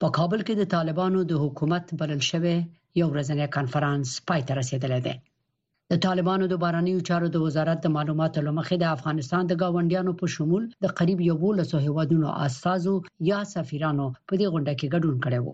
په کابل کې د طالبانو د حکومت بلل شوی یو ورځنی کانفرنس پای ته رسیدلی دی د طالبانو د بارنیو چارو د وزارت د معلوماتو لمخې د افغانستان د گاونډیانو په شمول د قریب یو لسو هیوادونو استادو یا سفیرانو په دې غونډه کې ګډون کړی وو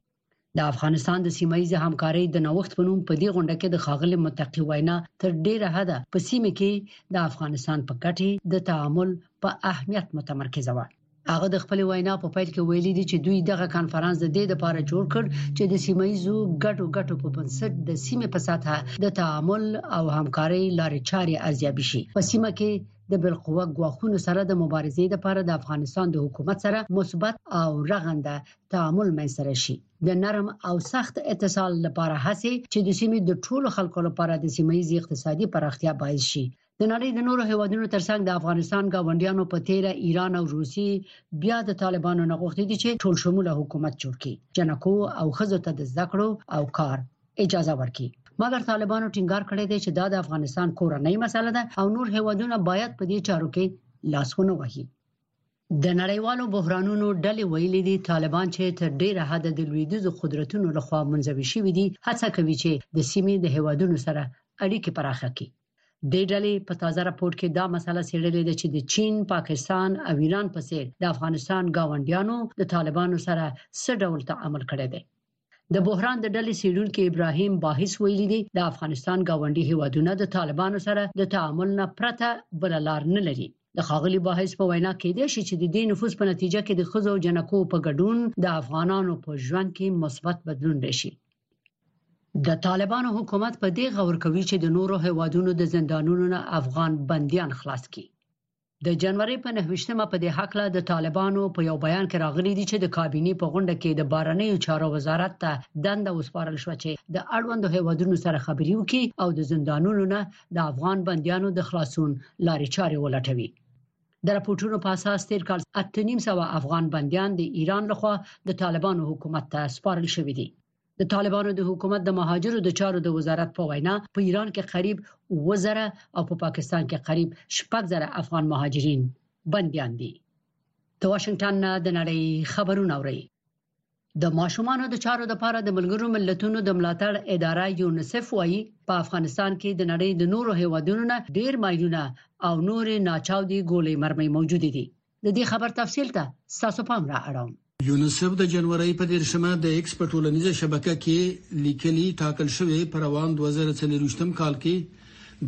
د افغانستان د سیمایي همکارۍ د نوښت په نوم په دې غونډه کې د خاغلی متقی وینا تر ډیره حده په سیمه کې د افغانستان په ګټه د تعامل په اهمیت متمرکزه و هغه د خپل وینا په پیل کې ویلي دي چې دوی دغه کانفرنس د دې لپاره جوړ کړ چې د سیمه ییزو ګټو ګټو په بنسټ د سیمې په سطح د تعامل او همکارۍ لارې چارې ارزیابي شي په سیمه کې د بالقوه ګواښونو سره د مبارزې لپاره د افغانستان د حکومت سره مثبت او رغنده تعامل منځته راشي د نرم او سخت اتصال لپاره هڅه چې د سیمې د ټولو خلکو لپاره د سیمه ییز اقتصادي پراختیا باعث شي د نړۍ د نورو هیوادونو ترڅنګ د افغانستان گاونډیانو په تیره ایران او روسي بیا د طالبانو نه غوښتي دي چې ټول شموله حکومت جوړ کړي جنکو او خزو ته د زده کړو او کار اجازه ورکړي مګر طالبانو ټینګار کړی دی چې دا د افغانستان کورنۍ مسله ده او نور هیوادونه باید په دې چارو کې لاس ونه وهي د نړیوالو بحرانونو ډلې ویلي دي طالبان چې تر ډیره حد د لویدیزو قدرتونو لخوا منځوي شوی دي هڅه کوي چې د سیمې د هیوادونو سره اړیکې پراخه کړي د ډلې په تازه راپور کې دا مسله څېړلې ده چې د چین، پاکستان او ایران په څیر د افغانستان گاونډیانو د طالبانو سره څه ډول تعامل کړی دی د بحران د ډلې سیډونکو ابراهیم باهیس ویلي دي د افغانستان گاونډي هیوادونه د طالبانو سره د تعامل نه پرته بل لار نه لري د خاغلی باهیس په وینا کې دی چې د دې نفوس په نتیجه کې د خزو جنکو په ګډون د افغانانو په ژوند کې مثبت بدلون راشي د طالبانو حکومت په دې غور کوي چې د نورو هوادونو د زندانونو نه افغان بنديان خلاص کړي د جنوري په 9مه په دې حق له د طالبانو په یو بیان کې راغلي دي چې د کابینې په غونډه کې د بارنیو چارو وزارت ته دنده وسپارل شو چې د اړوندو هیوادونو سره خبري وکړي او د زندانونو نه د افغان بندیانو د خلاصون لارې چارې ولټوي د راپورټونو په اساس تیر کال 8.5 افغان بندیان د ایران لخوا د طالبانو حکومت ته سپارل شوې دي د طالبانو د حکومت د مهاجرو د چارو د وزارت په وینا په ایران کې قریب 2000 او په پاکستان کې قریب 6000 افغان مهاجرین بنديان دي د واشنگټن نه د نړۍ خبرونه اوري د ماشومانو د چارو لپاره د ملګرو ملتونو د ملاتړ اداره یونیسف وایي په افغانستان کې د نړۍ د نورو هیوادونو نه ډیر ماینونه او نورې ناچاودي ګولې مرمۍ موجود دي د دې خبر تفصیل ته تاسو پام را اړوم یونیسف د جنوري په دیرشمه د ایکس په ټولنیزه شبکه کې لیکلي ټاکل شوې پر روان 2023 کال کې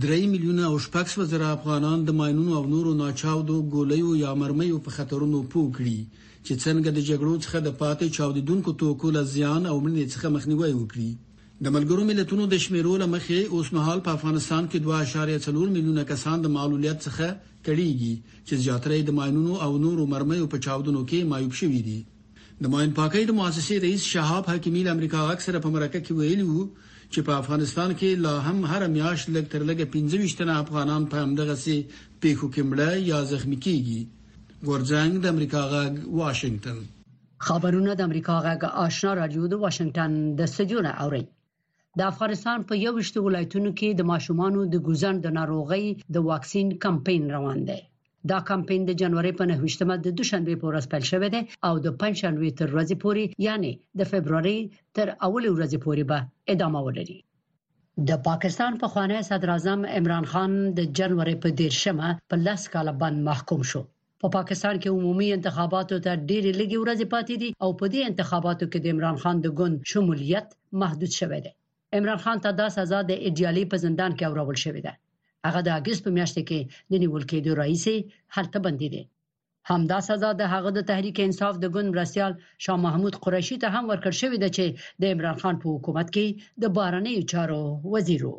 3 میلیونه او شپږ سوه زره افغانان د ماینونو او نورو ناچاودو ګولیو یا مرمیو په خطرونو پوه کړي چې څنګه د جګړو څخه د پاتې چاودیدونکو توکو له زیان او مړینې څخه مخنیوی وکړي د ملګرو ملتونو د شمېرو له مخې اوسمهال په افغانستان کې دوه اعشاریه څلور میلیونه کسان د معلولیت څخه کړېږي چې زیاتره یې د ماینونو او نورو مرمیو په چاودنو کې معیوب شوي دي. د ماین پاکۍ د موسسې رئیس شهاب حکیمي له امریکا غږ سره په مرکه کې ویلي وو چې په افغانستان کې لا هم هره میاشت لږ تر لږه پنځه ویشت تنه افغانان په همدغسې پېښو کې مړه یا زخمي کېږي. غورځنګ، د امریکا غږ، واشنګټن. خبرونه د امریکا غږ آشنا رادیو د واشنگټن د استودیو نه اوري د افغانستان په یو وشت ولایتونو کې د ماشومان د ګوزن د ناروغي د واکسین کمپاین روان دی دا کمپاین د جنوري په 9مه د دوشنبه په ورځ پیل شوې ده او د پنځشنبه تر ورځې پورې یعنی د فبرवरी تر اول ورځې پورې به ادامه ولري د پاکستان په خوانی صدر اعظم عمران خان د جنوري په 13مه په 10 کال باندې محکوم شو په پا پاکستان کې عمومي انتخاباتو ته ډېرې لږې ورځې پاتې دي او په دې انتخاباتو کې د عمران خان د ګوند شمولیت محدود شوی دی عمران خان ته دا سزا د ایډیالي په زندان کې اورول شوې ده هغه د اگست په میاشت کې د نیول کېدو رئیس هلته بندي دی همدا سزا د هغه د تحریک انصاف د ګوند مرستيال شاه محمود قریشي ته هم ورکړ شوې ده چې د عمران خان په حکومت کې د بارنیو چارو وزیر وو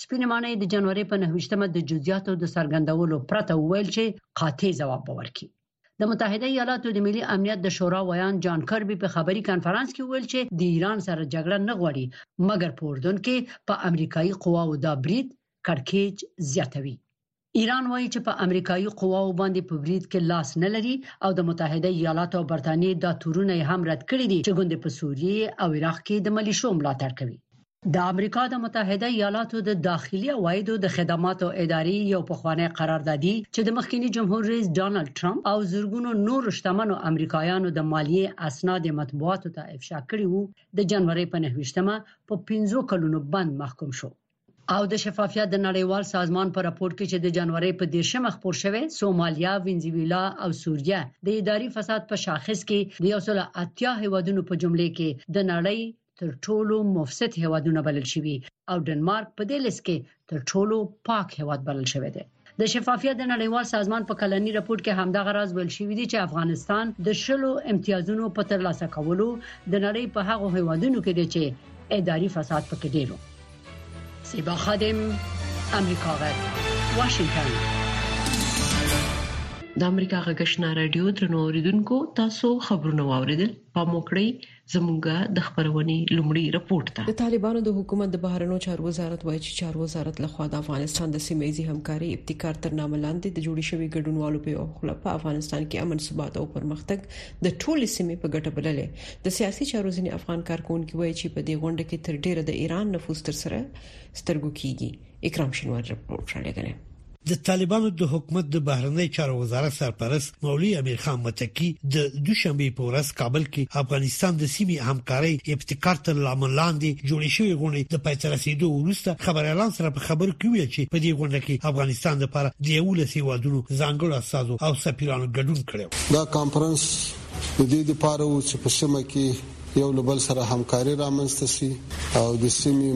سپینه مانې د جنوري په 9مه د جزئیاتو د څرګندولو پرته وویل چې قاطع ځواب به ورکړي د متحده ایالاتو د ملي امنیت د شورا ویان جان کربي په خبري کانفرنس کې ویل چې د ایران سره جګړه نه غواړي مګر په اردن کې په امریکایي قواو دا برید کړکېچ زیاتوي ایران وایي چې په امریکایي قواو باندې په برید کې لاس نه لري او د متحده ایالاتو او برتانیې دا تورونه هم رد کړي دي چې ګوند په سوریه او عراق کې د ملیشو ملاتړ کوي د امریکا د متحده ایالاتو د داخلي عوایدو د خدماتو ادارې یو پخوانی قراردادي چې د مخکنی جمهور رئیس ډونالد ټرمپ او زورګونو نور شتمنو امریکایانو د مالیه اسناد مطبوعاتو ته افشا کړی وو د جنوري په 9مه په 15 کلونو بند محکوم شو او د شفافیت د نړیوال سازمان په راپور کې چې د جنوري په 13مه خپور شوی سومالیا، وینزویلا او سوریه د اداري فساد په شاخص کې د 180 هیوادونو په جملې کې د نړۍ تر ټولو مفسد هیوادونه بلل شوي او ډنمارک په دې لیست کې تر ټولو پاک هیواد بلل شوی دی. د شفافیت د نړیوال سازمان په کلني رپورټ کې همدغه راز ویل شوي دي چې افغانستان د شلو امتیازونو په ترلاسه کولو د نړۍ په هغو هیوادونو کې دی چې اداري فساد پکې ډیرو سیبا خادم امریکا غږ واشنگتن د امریکا غږشنا رادیو ترنو اوریدونکو تاسو خبرونه واوریدل په موکړی زموږ د خبرونې لومړی رپورت ده د طالبانو د حکومت د بهرنو چارو وزارت وایي چې چارو وزارت لخوا د افغانستان د سیمه ایزي همکاري ابتکار تر نامه لاندې د جوړی شوی ګډونوالو په خپل په افغانستان کې امن ثبات او پرمختګ د ټولې سیمې په ګټه بللې د سیاسي چارو ځینې افغان کارکونکو وایي چې په دې غونډه کې تر ډیره د ایران نفوس تر سره سترګو کیږي اکرام شنوار رپورټ را لګره د طالبانو د حکومت د بهرنی چارو وزارت سرپرست مولوی امیر خان متکی د دوشنبه په ورځ کابل کې افغانستان د سیمې همکاري ابتکار تر لامل لاندې جوړې شوې غونډې د پاتې رسیدو وروسته خبريالان سره په خبرو کې ویل چې په دې غونډه کې افغانستان لپاره د یو لسی وادونو ځانګړو استادو او سفیرانو ګډون کړو دا کانفرنس د دې لپاره و چې په سیمه کې یو له بل سره همکاري رامنځته شي او د سیمې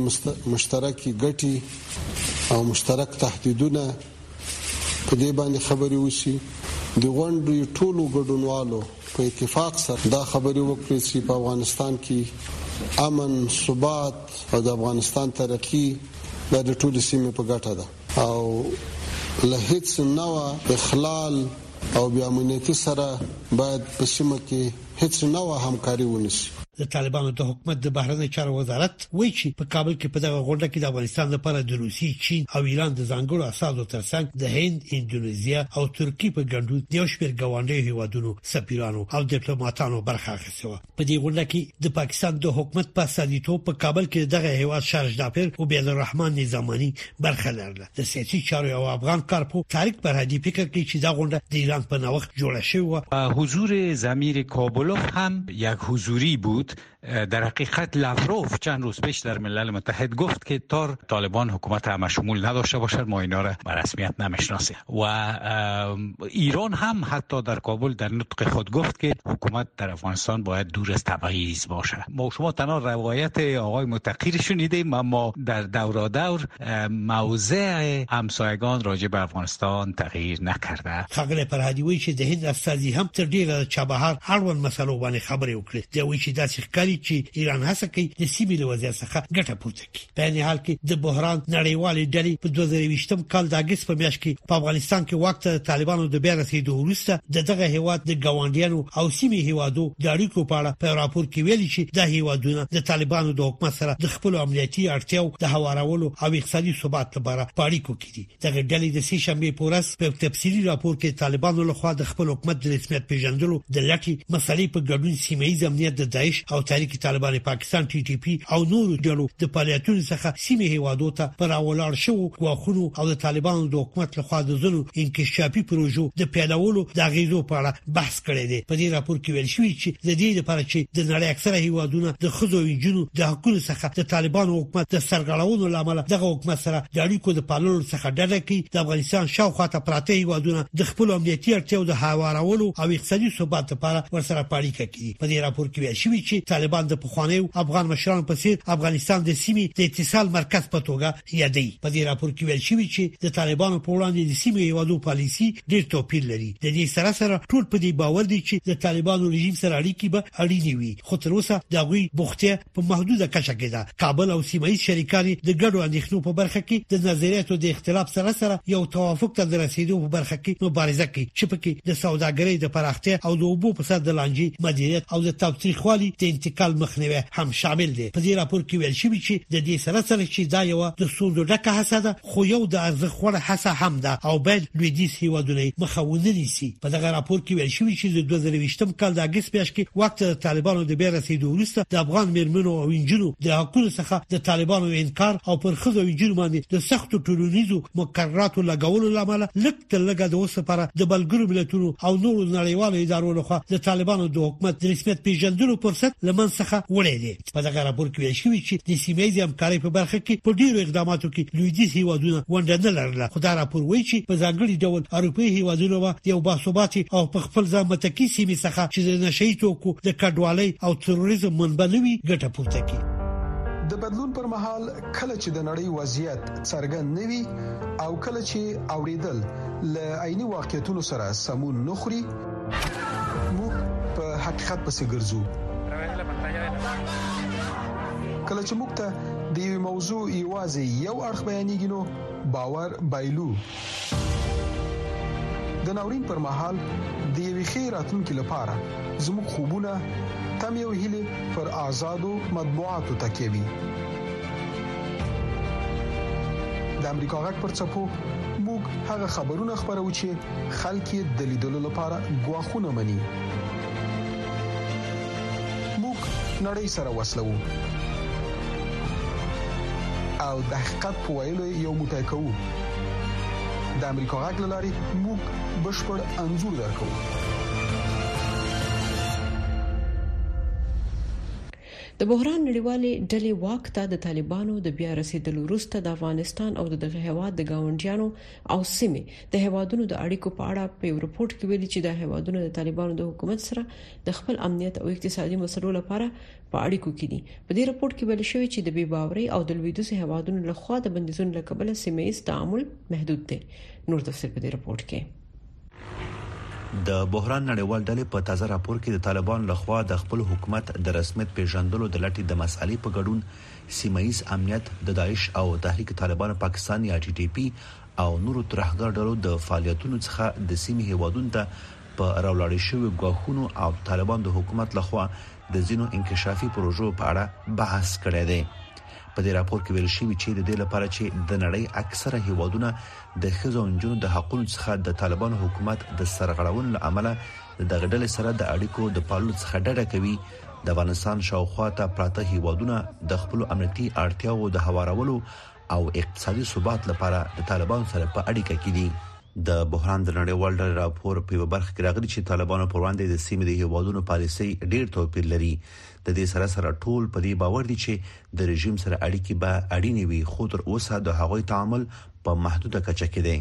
مشترکې ګټې او مشترک تهدیدونه په دې باندې خبرې وشي د غونډې ټولو ګډونوالو په اتفاق سره دا خبرې وکړې چې په افغانستان کې امن ثبات او د افغانستان ترقي د ټولې سیمې په ګټه ده او له هیڅ نوع اخلال او بې امنیتي سره باید په سیمه کې هیڅ نوع همکاري ونشي. د طالبانو د حکومت د بهرنیو چارو وزارت وایي چې په کابل کې په دغه غونډه کې د افغانستان لپاره د روسیې، چین او ایران د ځانګړو استازو ترڅنګ د هند، اندونیزیا او ترکیې په ګډون د یو شمېر ګاونډیو هېوادونو سفیرانو او دیپلوماتانو برخه اخیستې وه. په دې غونډه کې د پاکستان د حکومت په سړیتو په کابل کې دغه هیواد شارژ دافر او بیل الرحمن نظامانی برخه لرله د سیاسي چارو او افغان کارپو طارق برهدي فکر کوي چې دا غونډه د ایران په نوښت جوړه شوې و حضور زمیر کابلوف هم یک حضوری بود در حقیقت لافروف چند روز پیش در ملل متحد گفت که تار طالبان حکومت همه شمول نداشته باشد ما اینا را به رسمیت نمیشناسیم و ایران هم حتی در کابل در نطق خود گفت که حکومت در افغانستان باید دور از تبعیض باشه ما شما تنها روایت آقای متقی شنیدیم اما در دورا دور موضع همسایگان راجع به افغانستان تغییر نکرده خغله پر هدی وی چې د هند استاذي هم تر ډیره چابهار اړوند مسلو باندې خبرې وکړي دی وی چې داسې ښکاري چې ایران هڅه کوي د سیمې له وضعیت څخه ګټه پورته په عین حال کې د بحران نړیوالې ډلې په 2020م کال د اگست په میاشت کې په افغانستان کې وخت د طالبانو د بیا رسیدو وروسته دغه هیواد د ګاونډیانو او سیمې هیوادو د اړیکو په اړه په راپور کې ویلي چې د هیوادونو د طالبانو د حکومت سره د خپل امنیتي اړتیاو د هوارولو او اقتصادي ثبات لپاره په اړیکو کې دي دغه ډلې د سې شنبه په ورځ په تفصيلي راپور کې طالبانو لخوا د خپل حکومت د رسمیت پیژندلو د لټي مسلې په ګډون سیمه ییز امنیت د داعش او تحریک طالبان پاکستان ټي ټي پی او نورو ډلو د فعالیتونو څخه سیمه هیوادو ته پر اولاړ شو غواخونو او د طالبانو د حکومت لخوا د زنو انکشافي پروژو د پیلولو د غیزو په اړه بحث کړی دی په دې راپور کې ویل شوی چې د دې لپاره چې د نړۍ اکثره هیوادونه د خزو انجونو د حقوقو څخه د طالبانو حکومت د سرګړاونو لامل دغه حکومت سره د اړیکو د پاللو څخه ډډه کوي د افغانستان شاوخوا ته پراته هیوادونه د خپل امنیتي اړتیاو د هوارولو او اقتصادي ثبات لپاره ورسره پاړي کوي په دې راپور کې ویل شوی چې طالبان د پخوانیو افغان مشرانو په څیر افغانستان د سیمې د اتصال مرکز په توګه یادوي. په دې راپور کې ویل شوي چې د طالبانو په وړاندې د سیمې هیوادو پالیسي ډیر توپیر لري د دې سره سره ټول په دې باور دي چې د طالبانو رژیم سره اړیکې به اړینې وي خو تر اوسه د غوي بوختیا په محدوده کچه کې ده کابل او سیمه ییز شریکان د ګډو اندېښنو په برخه کې د نظریاتو د اختلاف سره سره یو توافق ته د رسیدو په برخه کې مبارزه کوي چې پکې د سوداګرۍ د پراختیا او د اوبو په سر د لانجې مدیریت او د تاوتریخوالي د انتقال مخنیوي هم شامل دي په دې راپور کې ویل شوي چې د دې سره سره چې دا یو د ستونزو ډکه هڅه ده خو یو د ارزښت وړ هڅه هم ده او باید لویدیز هیوادونه مخه ونه نیسي په دغه راپور کې ویل شوي چې د 2020 کال د اگست میاشت کې وخت د طالبانو د بیا رسیدو وروسته د افغان میرمنو او انجونو د حقوقو څخه د طالبانو انکار او پر خځو انجونو باندې د سختو ټولنیزو مقرراتو لګولو لامل لک تر لږه د اوس لپاره د ملګرو ملتونو او نورو نړیوالو ادارو لخوا د طالبانو د حکومت د رسمیت پیژندلو فرصت لمن څخه وړی دی په دغه راپور کې ویل شوی چې د سیمه ییزې همکارۍ په برخه کې په ډیرو اقداماتو کې لویدیځ هیوادونه ونډه نه لرله خو دا راپور وایي چې په ځانګړي ډول اروپایي هیوادونه به یو باثبات او په خپل ځان متکی سیمه څخه چې د نشي توکو د کډوالۍ او تروریزم منبع نه وي ګټه پورته کړي د بدلون پر مهال کله چې د نړۍ وضعیت څرګند نه وي او کله چې اوریدل ل عیني واقعیتونو سره سمون نه خوري موږ په حقیقت پسې ګرځو کله چې موږ ته د یو موضوع یوازې یو اړخ بیانېږي نو باور بایلو د ناورین پر مهال د یوې ښې راتلونکې لپاره زموږ خوبونه تم یو هلي پر آزادو مطبوعاتو تکیه وي د امریکا غږ پر چپو موږ هغه خبرونه خبرو چې خلک یې د لیدلو لپاره غواخونه مني موږ نړۍ سره وسلو او د حقیقت په ویلو یو موټی کوو د امریکا غږ لاري موږ بشپړ انزور درکو د بحران نړیوالې ډلې واک ته د طالبانو د بیا رسیدلو وروسته د افغانستان او دغه هواد د گاونډیانو او سیمې د هوادونو د اړیکو په اړه په یو رپورت کې ویلي چې د هوادونو د طالبانو د حکومت سره د خپل امنیت او اقتصادي مسلو لپاره په اړیکو کې دي په دې رپورت کې ویل شوی چې د بې باورۍ او د لویدوز هوادونو لخوا د بندیزونو لکبل سیمه ایز تعامل محدود دی نور تفصيل په دې رپورت کې د بحران نړیوال ډلې په تازه راپور کې د طالبان لخوا د خپل حکومت د رسمیت پیژندلو د لټې د مسالې په ګډون سیمایز امنیت د داعش او تحریک طالبان پاکستان یا ټي ټي پی او نورو ترهګر ډلو د فعالیتونو څخه د سیمې هیوادونو ته په راولاړې شوې غواخونو او طالبان د حکومت لخوا د ځینو انکشافي پروژو په اړه بحث کړی دی په دې راپور کې ویل شوی چې د دې لپاره چې د نړۍ اکثره هیوادونه د ښځو او نجونو د حقوقو څخه د طالبانو حکومت د سرغړونو له امله د دغه ډلې سره د اړیکو د پاللو څخه ډډه کوي د افغانستان شاوخوا ته پراته هیوادونه د خپل امنیتي اړتیاو د هوارولو او اقتصادي ثبات لپاره د طالبانو سره په اړیکه کې دي د بحران د نړیوال ډلې راپور په یو برخه کې راغلي چې طالبانو پر وړاندې د سیمې د هیوادونو پالیسي ډیر توپیر لري د دې سره سره ټول په دې باور دي چې د رژیم سره اړیکې به اړینې وي خو تر اوسه د هغوی تعامل په محدوده کچه کې دی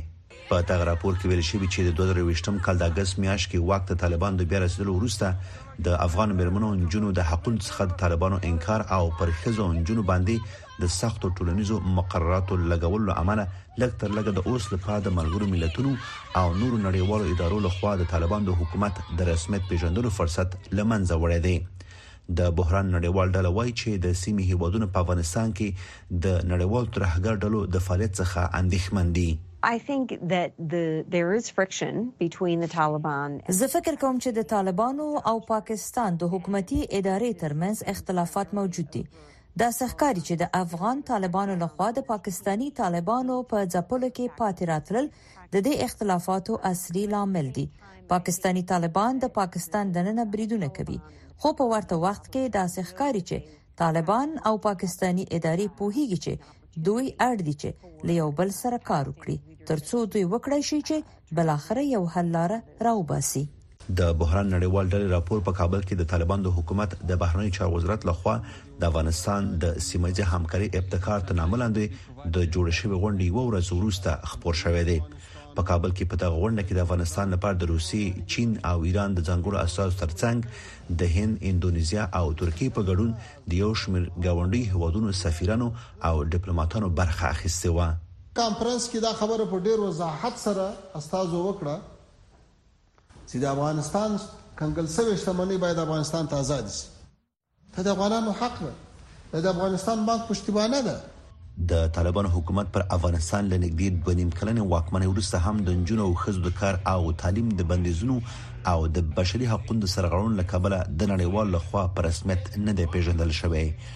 په دغه راپور کې ویل شوي چې د 2023 م کال د اګست میاشت کې واک ته طالبان د بیا رسیدلو وروسته د افغان مرمنو انجونو د حقوقو څخه د طالبانو انکار او پر خزو انجونو باندې د سختو ټولنیزو مقرراتو لګولو لامل لګ تر لګ د اوس لپاره د ملګرو ملتونو او نورو نړیوالو ادارو لخوا د طالبان د حکومت د رسمیت پیژندلو فرصت لمنځه وړی دی د بحران نړیوال ډله وایي چې د سیمې هیوادونه په افغانستان کې د نړیوالو ترهګر ډلو د فعالیت څخه اندیښمن دي. زه فکر کوم چې د طالبانو او پاکستان د حکومتي ادارې ترمنځ اختلافات موجود دي، داسې ښکاري چې د افغان طالبانو له خوا د پاکستاني طالبانو په ځپلو کې پاتې راتلل د دې اختلافاتو اصلي لامل دي. پاکستاني طالبان د پاکستان دننه بریدونه کوي، خو په ورته وخت کې داسې ښکاري چې طالبان او پاکستاني ادارې پوهیږي چې دوی اړ دي چې له یو بل سره کار وکړي، ترڅو دوی وکړای شي چې بالاخره یو حل لاره راوباسي. د بحران نړیوال ډلې راپور په کابل کې د طالبان د حکومت د بهرنیو چارو وزارت لخوا د افغانستان د سیمایي همکاري ابتکار ته نامه لاندې د جوړ شوی غونډې یو ورځ وروسته خبر شوې دی په کابل کې په دغه غونډه کې د افغانستان لپاره د روسي، چین او ایران د ځنګړو اساس ترڅنګ د هند، انډونیزیا او ترکیې په ګډون د یو شمېر گاونډي هوادونو سفیرانو او ډیپلوماټانو برخه اخیستې و. کانفرنس کې دا خبره په ډیر وضاحت سره استاذو وکړه. چی د افغانستان کنګل سوی شتمنۍ باید افغانستان ته ازادی سی. دا د افغانانو حق ده. دا د افغانستان بانک پشتیبانه ده. د طالبانو حکومت پر افغانستان له نږدې دوه نیم کلنې واکمنۍ وروسته هم د نجونو او ښځو د کار او تعلیم د بندیزونو او د بشري حقوقو د سرغړونو له کبله د نړیوالو لخوا په رسمیت نه دی پیژندل شوی.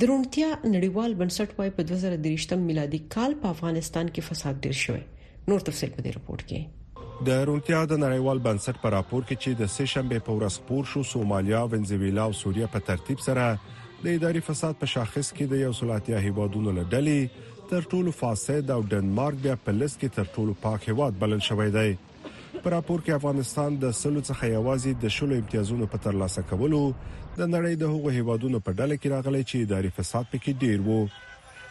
د روڼتیا نړیوال بنسټ وايي په 2023 میلادي کال په افغانستان کې فساد ډیر شوی نور تفصيل په دې رپورت کې د روڼتیا د نړیوال بنسټ په راپور کې چې د سه شنبه په ورځ خبر شو سومالیا، ونزویلا او سوریه په ترتیب سره د اداري فساد په شاخص کې د یو سلاتیا هیوادونو لړلې تر ټولو فاسد او ډنمارک بیا په لیست کې تر ټولو پاک هیواد بلل شوی دی په راپور کې افغانستان د سلو څخه یوازې د شلو امتیازونو په ترلاسه کولو د نړۍ د هغو هیوادونو په ډله کې راغلی چې اداري فساد پکې ډیر وو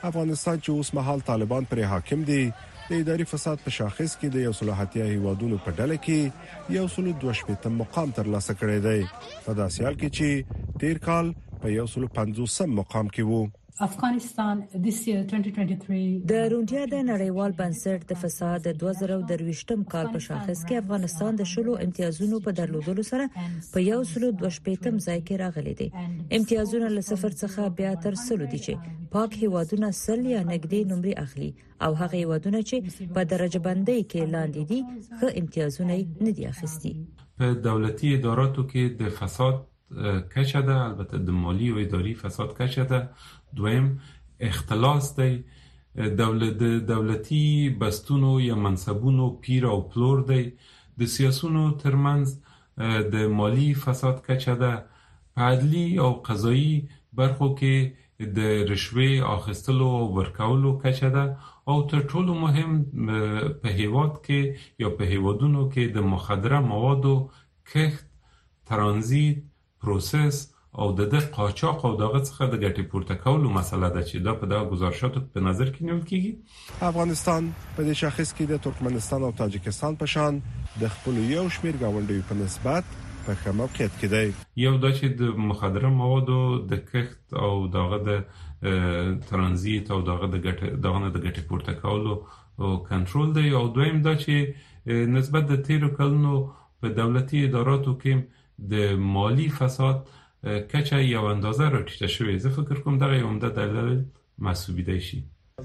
افغانستان چې اوس مهال طالبان پر حاکم دي د اداري فساد په شاخص کې د یو سل هتیا هیوادونو په ډله کې یو سل دوه شپېتم مقام ترلاسه کړی دی په داسې حال کې چې تیر کال په یو سل پنځوسم مقام کې وو د روندیا د نړیوال بنسټ د فسا د 2023م کال په شاخص کې افغانستان د شلو امتیازونو په درلودلو سره په یو سلو د شپېتم ځای کې راغلی دی امتیازونه له صفر څخه بیا تر سلو دي چې پاک هیوادونه سل یا نګدي نمرې اخلي او هغه هیوادونه چې په درجه بندۍ کې لاندې دي ښه امتیازونه نه دي اخیستي په دولتي اداراتو کې د فساد کچه ده البته د مالی او اداری فساد کچه ده دویم اختلاس دی دولت د دولتي بستونو یا منصبونو پیر او پلور دی د سیاسونو ترمنځ د مالی فساد کچه ده په عدلی او قضایی برخو کې د رشوې اخیستلو او ورکولو کچه ده او تر ټولو مهم په هیواد کې یا په هیوادونو کې د مخدره موادو کښت، ترانزیت، پروسس او د ده قاچاق او د هغه څخه د ګټې پورته کولو مسئله ده چې دا په دغه ګزارشاتو کې په نظر کې نیول کېږي. افغانستان په دې شاخص کې د ترکمنستان او تاجکستان په شان د خپلو یو شمېر ګاونډیو په نسبت په ښه موقعیت کې دی. یو دا چې د مخدره موادو د کښت او د هغه د ترانزیت او د هغه د ګټې د هغه نه د ګټې پورته کولو کنټرول دی او دویم دا چې نسبت د تېرو کلونو په دولتي اداراتو کې د مالی فساد کچه یو اندازه راټیټه شوې زه فکر کوم دغه عمده دلیل محسوبې دی شي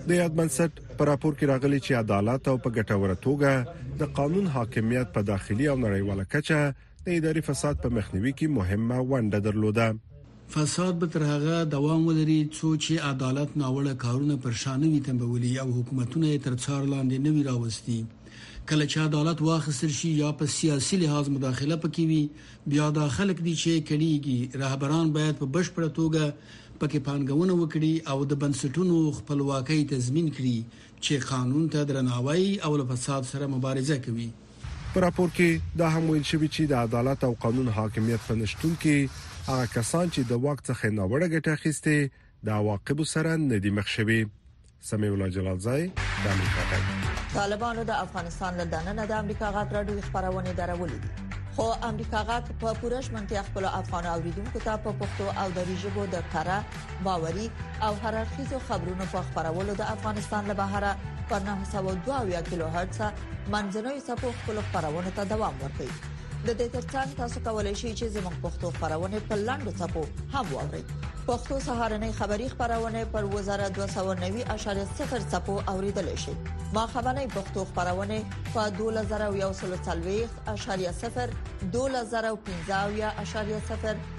د یاد بنسټ پر راپور کې راغلي چې عدالت او په ګټوره توګه د قانون حاکمیت په داخلي او نړیواله کچه د اداري فساد په مخنیوي کې مهمه ونډه درلوده فساد به تر هغه دوام ولري څو چې عدالت ناوړه کارونه پر شا نه وي تمبولي او حکومتونه یې تر څار لاندې نه وي راوستي کله چې عدالت واخیستل شي یا په سیاسي لحاظ مداخله پکې وي بیا دا خلک دي چې کړيږي رهبران باید په بشپړه توګه پکې پانګونه وکړي او د بنسټونو خپلواکۍ تضمین کړي چې قانون ته درناوی او له فساد سره مبارزه کوي په راپور کې دا هم ویل شوی چې د عدالت او قانون حاکمیت په نشټون کې هغه کسان چې د واک څخه ناوړه ګټه اخیسته د عواقبو سره نه دی مخ شوی سمي الله جلال زای د امریکا غږ طالبانو د افغانستان له دننه د امریکا غږ راډیو خبرونه درولې دي خو امریکا غږ په پوره شمنتیا خپل افغان اوریدونکو ته په پښتو او دری ژبه د کاره باوري او هر اړخیزو خبرونو په خبرولو د افغانستان له بهره پر 902 کیلو هرتز منځنوي سپو خپل خبرونه ته دوام ورکړي د دې ترڅنګ تاسو کولای شئ چې زموږ پښتو خبرونه په لاندو سپو هم واورئ پښتو سهارنې خبری خبرونه پر وزارت 290.0 سپو اوریدل شي ما خبرنې پښتو خبرونه په 2040.0 2015.0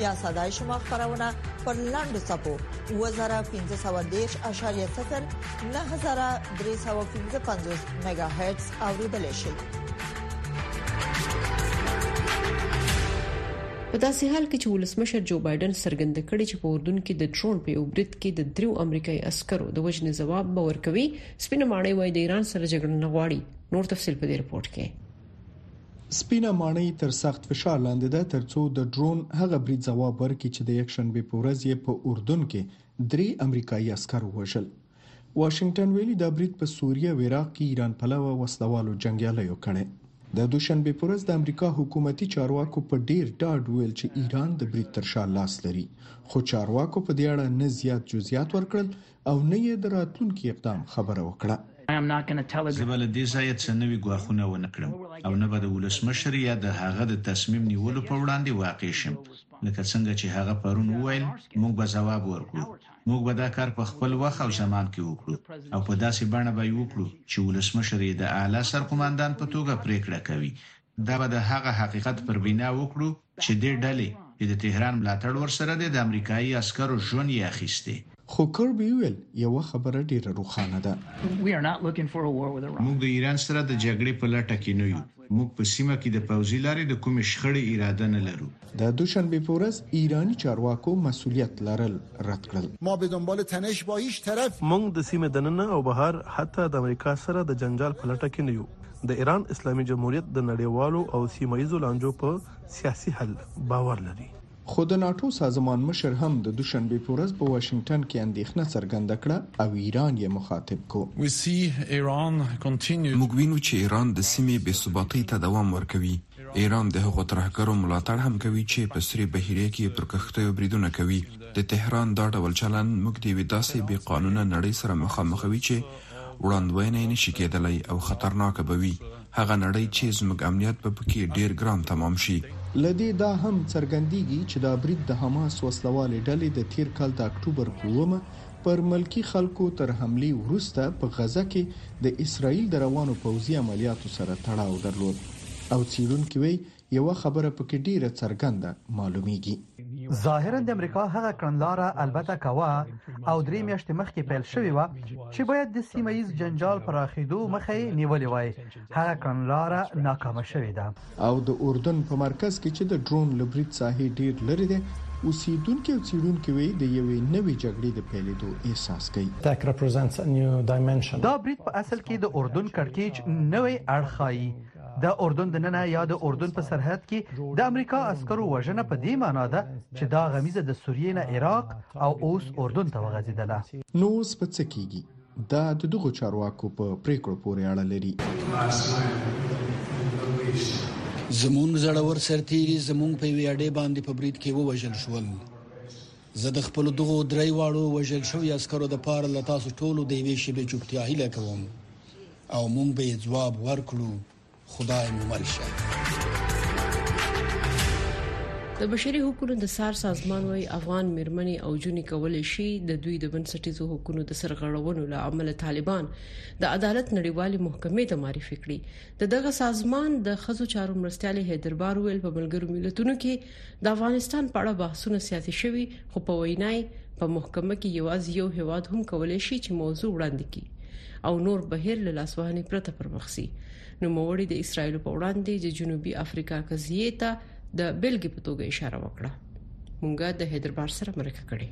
یا صداي شما خبرونه پر لاندو صفو 2513.0 9315 میگا هرتز اوریدل شي په داسې حال کې چې ولسمشر جو بایدن څرګند کړي چې په اردن کې د ډرون په یو برید کې د دریو امریکایي عسکرو د وژنې ځواب به ورکوي سپینه ماڼۍ وایي د ایران سره جګړه نه غواړي نور تفصيل په دې رپورت کې سپینه ماڼۍ تر سخت فشار لاندې ده ترڅو د ډرون هغه برید ځواب ورکړي چې د یکشنبې په ورځ یې په اردن کې درې امریکایي عسکر ووژل واشنگټن ویلي دا برید په سوریه او عراق کې ایران پلوه وسلوالو جنګیالیو کړی د دوشنبې پر ورځ د امریکا حکومتي چارواکو په ډیر ډاډ ویل چې ایران د برید تر شا لاس لري خو چارواکو په دې اړه نه زیات جزئیات ورکړل او نه یې د راتلونکي اقدام خبره وکړه. زه به له دې ځایه څه نوي ګواښونه ونه کړم او نه به د ولسمشر یا د هغه د تصمیم نیولو په وړاندې واقع شم. لکه څنګه چې هغه پرون وویل، موږ به ځواب ورکړو. موږ به دا کار په خپل وخت او زمان کې وکړو او په داسې بڼه به یې وکړو چې ولسمشر یې د اعلی سرقوماندان په توګه پرېکړه کوي دا به د هغه حقیقت پر بینا وکړو چې دې ډلې چې د تهران ملاتړ ورسره دی د امریکایي عسکرو ژون یې اخیستی. خو کربي وویل، یوه خبره ډېره روښانه ده. موږ د ایران سره د جګړې په لټه کې نه یو. موږ په سیمه کې د پوځي لارې د کومې شخړې اراده نه لرو. د دوشنبې په ورځ ایراني چارواکو مسوولیت لرل رد کړل. ما به دنبال تنش با هیچ طرف. موږ د سیمې دننه او بهر حتی د امریکا سره د جنجال په لټه کې نه یو. د ایران اسلامي جمهوریت د نړیوالو او سیمه ییزو لانجو په سیاسي حل باور لري. خو د ناټو سازمان مشر هم د دوشنبې په ورځ په واشنګټن کې اندېښنه څرګنده کړه او ایران یې مخاطب کو. موږ وینو چې ایران د سیمې بې ثباتۍ ته دوام ورکوي. ایران د هغو ترهګرو ملاتړ هم کوي چې په سرې بحیرې کې پر کښتیو بریدونه کوي. د تهران دا ډول چلند موږ د یوې داسې بې قانونه نړۍ سره مخامخوي چې وړاندوینه یې نه شي کېدلی او خطرناکه به وي، هغه نړۍ چې زموږ امنیت به پکې ډېر ګران تمام شي. له دې دا هم څرګندېږي چې دا برید د حماس وسلهوالې ډلې د تېر کال د اکټوبر په اوومه پر ملکي خلکو تر حملې وروسته په غزه کې د اسرائیل د روانو پوځي عملیاتو سره تړاو درلود او څېړونکي وایي، یوه خبره پکې ډېره څرګنده معلومېږي. ظاهراً د امریکا هغه کړنلاره البته کوه او درې میاشتې مخکې پیل شوې وه چې باید د سیمه ییز جنجال پراخېدو مخه یې نیولې وای، هغه کړنلاره ناکامه شوې ده. او د اردن په مرکز کې چې د ډرون له برید ساحې ډېر لرې دی، اوسېدونکي او څېړونکي وایي د یوې نوې جګړې د پیلېدو احساس کوي. دا برید په اصل کې د اردن کړکېچ نوی اړخ ښايي. د اردن دننه یا د اردن په سرحد کې د امریکا عسکرو وژنه په دې مانا ده چې دا غمیزه د سوریې نه عراق او اوس اردن ته وغځېدله. نو اوس به څه کېږي؟ دا د دغو چارواکو په پریکړو پورې اړه لري. زمونږ زړور سرتیري زمونږ په یوې اډې باندې په برید کې ووژل شول. زه د خپل دغو درې واړو وژل شوی عسکرو د پاره له تاسو ټولو د یوې شیبې چوپتیا هیله کوم او مونږ به یې ځواب ورکړو. خدای مو مل شه. د بشري حقوقو د څار سازمان وايي افغان مرمنې او جونې کولای شي د دوی د بنسټیزو حقوقو د سرغړونو له عمل طالبان د عدالت نړیوالې محکمې ته معرفي کړي د دغه سازمان د خزو چارو مرستيال حیدربار ویل په ملګرو ملتونو کې د افغانستان په اړه بحثونه سیاسي شوي خو په وینا یې په محکمه کې یوازې یو هواد هم کولای شي چې موضوع وړاندې کړي او نور بهیر له لاسوهنې پرته پرمخسي نو موري د اسرایل په وړاندې د جنوبي افریقا قضیه ته د بلګي په توګه اشاره وکړه مونږه د حیدربار سره مرکه کړې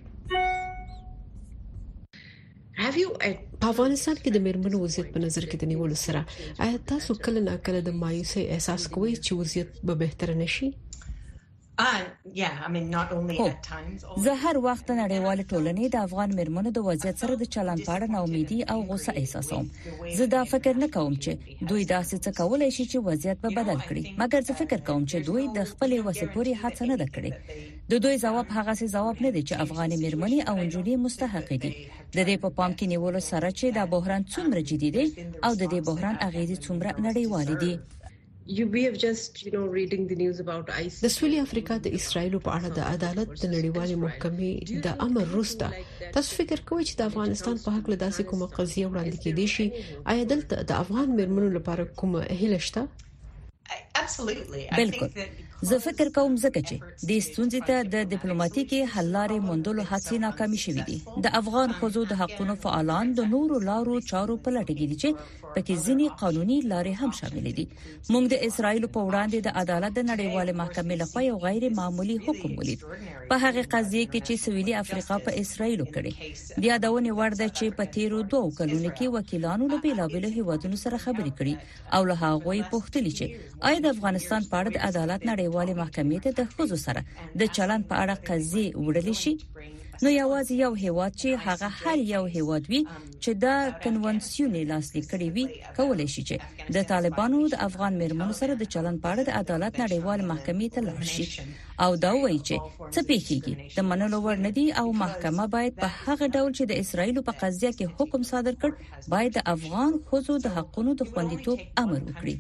په افغانستان کې د میرمنو وضعیت په نظر کې د نیولو سره آیا تاسو کله ناکله د مایوسۍ احساس کوئ چې وضعیت به بهتر نشي؟ Uh, زه هر وخت د نړیوال ټولنې د افغان مرمنو د وضعیت سره د چلن په اړه ناامیدي او غوسه احساسوم زه دا فکر نه کوم چې دوی داسې څه کولای شي چې وضعیت به بدل کړي مګر زه فکر کوم چې دوی د خپلې وسې پوري هڅه نه کړې د دوی ځواب هغه سي ځواب نه دی چې افغاني مېرمنې او نجونې مستحق دي د دې په پام کې نیولو سره چې دا بحران څومره جدي دی او د دې بحران اغیزې څومره نړیوال دي د سولې افریقا د اسرایل په اړه د عدالت د نړیوالې محکمې د امر وروسته تاسو فکر کوئ چې د افغانستان په حق له داسې کومه قضیه وړاندې کېدې شي آیا دلته د افغان مرمنو لپاره کومه هیله شته بالکل زه فکر کوم ځکه چې د ستونزې ته د ډیپلوماټیکي حل لارې موندلو هڅې ناکامې شوې دي د افغان خوځو د حقوقو فعالان د نورو لارو چارو په لټه کې دي چې پکې ځینی قانوني لارې هم شامل دي موږ د اسرایل په وړاندې د عدالت د نړیوال محکمې لخوا یو غیر معمولی حکم ولید په هغه قضیه کې چې سویلي افریقا په اسرایل کړي د یادونې وړ ده چې په تیرو دوو کلونو کې وکیلانو له بیلابیلو هیوادونو سره خبرې کړي او له هغوی پوښتلی چې آیا د افغانستان په اړه د عدالت نړیوالې محکمې ته د خزو سره د چلن په اړه قضیه وړل شي نو یوازې یو هیواد چې هغه هر یو هیواد وي چې دا کنوانسیون لاسلیک کړي وي کولای شي چې د طالبانو د افغان مرمنو سره د چلن په اړه د عدالت نړیوال محکمې ته لاړ شي او دا وایي چې څه پیښیږي د منلو وړ نه دي او محکمه باید په هغه ډول چې د اسرایل په قضیه کې حکم صادر کړ باید د افغان ښځو د حقونو د خوندیتوب امر وکړي.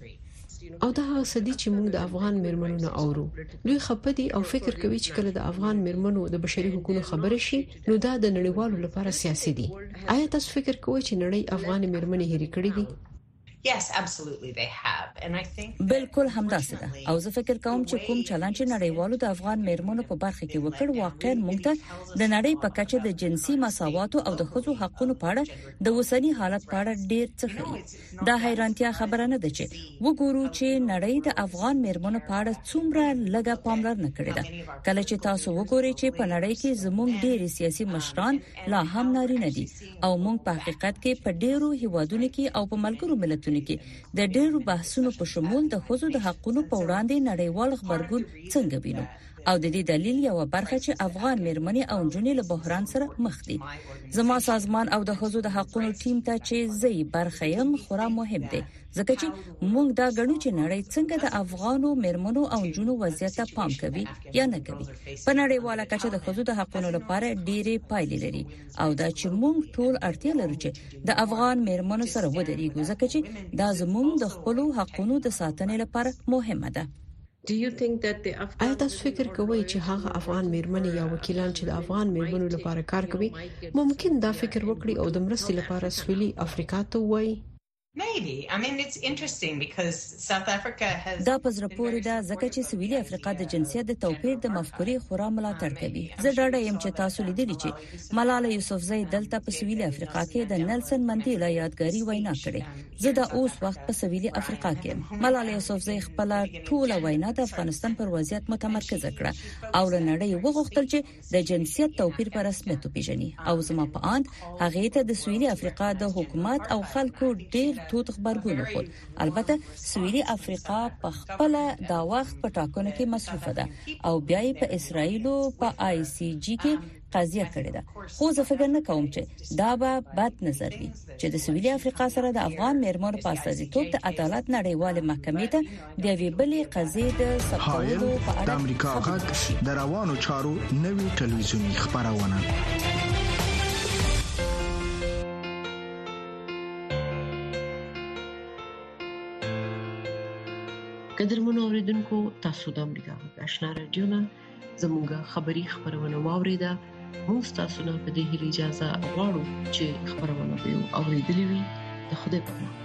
او دا هغه څه دي چې موږ د افغان میرمنو نه اورو دوی خپه دي او فکر کوي چې کله د افغان میرمنو د بشري حقوقو خبره شي نو دا د نړیوالو لپاره سیاسي دي آیا تاسو فکر کوئ چې نړۍ افغان میرمنې هېرې کړې دي بلکل همداسې ده او زه فکر کوم چې کوم چلن چې نړیوالو د افغان میرمنو په برخه کې وکړ واقعا موږ ته د نړۍ په کچه د جنسي مساوات او د ښځو حقوقو په اړه د اوسنی حالت په اړه ډیر څه ښیي دا حیرانتیا خبره نه ده چې وګورو چې نړۍ د افغان میرمنو په اړه څومره لږه پاملرنه کړې ده کله چې تاسو وګورئ چې په نړۍ کې زموږ ډیر سیاسي مشران لا هم نارینه دي او موږ په حقیقت کې په ډیرو هیوادونو کې او په ملګرو ملتونو کې د ډیرو بحثونو په شمول د خوځو د حقوقو په وړاندې نړیوال خبرګون څنګه وینو او د دې دلیل یوه برخه چې افغان میرمنې او نجونې له بحران سره مخ دي زما سازمان او د حضور د حقونو ټیم ته چې زی برخه یم خورا مهم دی ځکه چې موږ دا غنو چې نړۍ څنګه د افغانو میرمنو او نجونو وضعیت ته پام کوي یا نه کوي په نړیواله کچه د حضور د حقونو لپاره ډېری پایلې لري او دا چې موږ ټول اړتیا لرو چې د افغان مېرمنو سره ودرېږو ځکه چې دا زموږ د خپلو حقوقو د ساتنې لپاره مهمه ده ایا تاسو فکر کوئ چې هغه افغان مېرمنې یا وکیلان چې د افغان مېرمنو لپاره کار کوي ممکن دا فکر وکړي او د مرستې لپاره سویلي افریقا ته ووایي؟ دا په زړه پورې ده ځکه چې سویلي افریقا د جنسیت د توپیر د مفکورې خورا ملاتړ کوي. زه ډاډه یم چې تاسو لیدلي چې ملاله یوسفزۍ دلته په سویلي افریقا کې د نیلسن منډیلا یادګاري وینا کړې زه دا اوس وخت په سویلي افریقا کې یم ملالې یوسفزۍ خپل ټوله وینا د افغانستان پر وضعیت متمرکز کړه او له نړۍ وغوښتل چې د جنسیت توپیر پر رسمیت وپیژني او زما په اند هغه ته د سویلي افریقا د حکومت او خلکو ډیر توت خبرګون خو البته سویلي افریقا په خپل دا وخت په ټاکنو کې مصروف ده او بیا په اسرایل په آی سی جی کې قضیه کړې ده خو زه فکر نه کوم چې دا به بد نظر وي چې د سویلي افریقا سره د افغان مېرمنو په استازیتوب د عدالت نړیوال محکمې ته د وی بلې قضیې د سپکولو په اړه د امریکا غږ د روانو چارو نوي ټلویزیونی خبرونه قدرمن اوریدونکو تاسو د امریکا غږ آشنا رادیو نه زموږه خبری خبرونه واوریده موږ تاسو نه په دې هیله اجازه غواړو چې خبرونه به اوریدلې وي د خوده په امان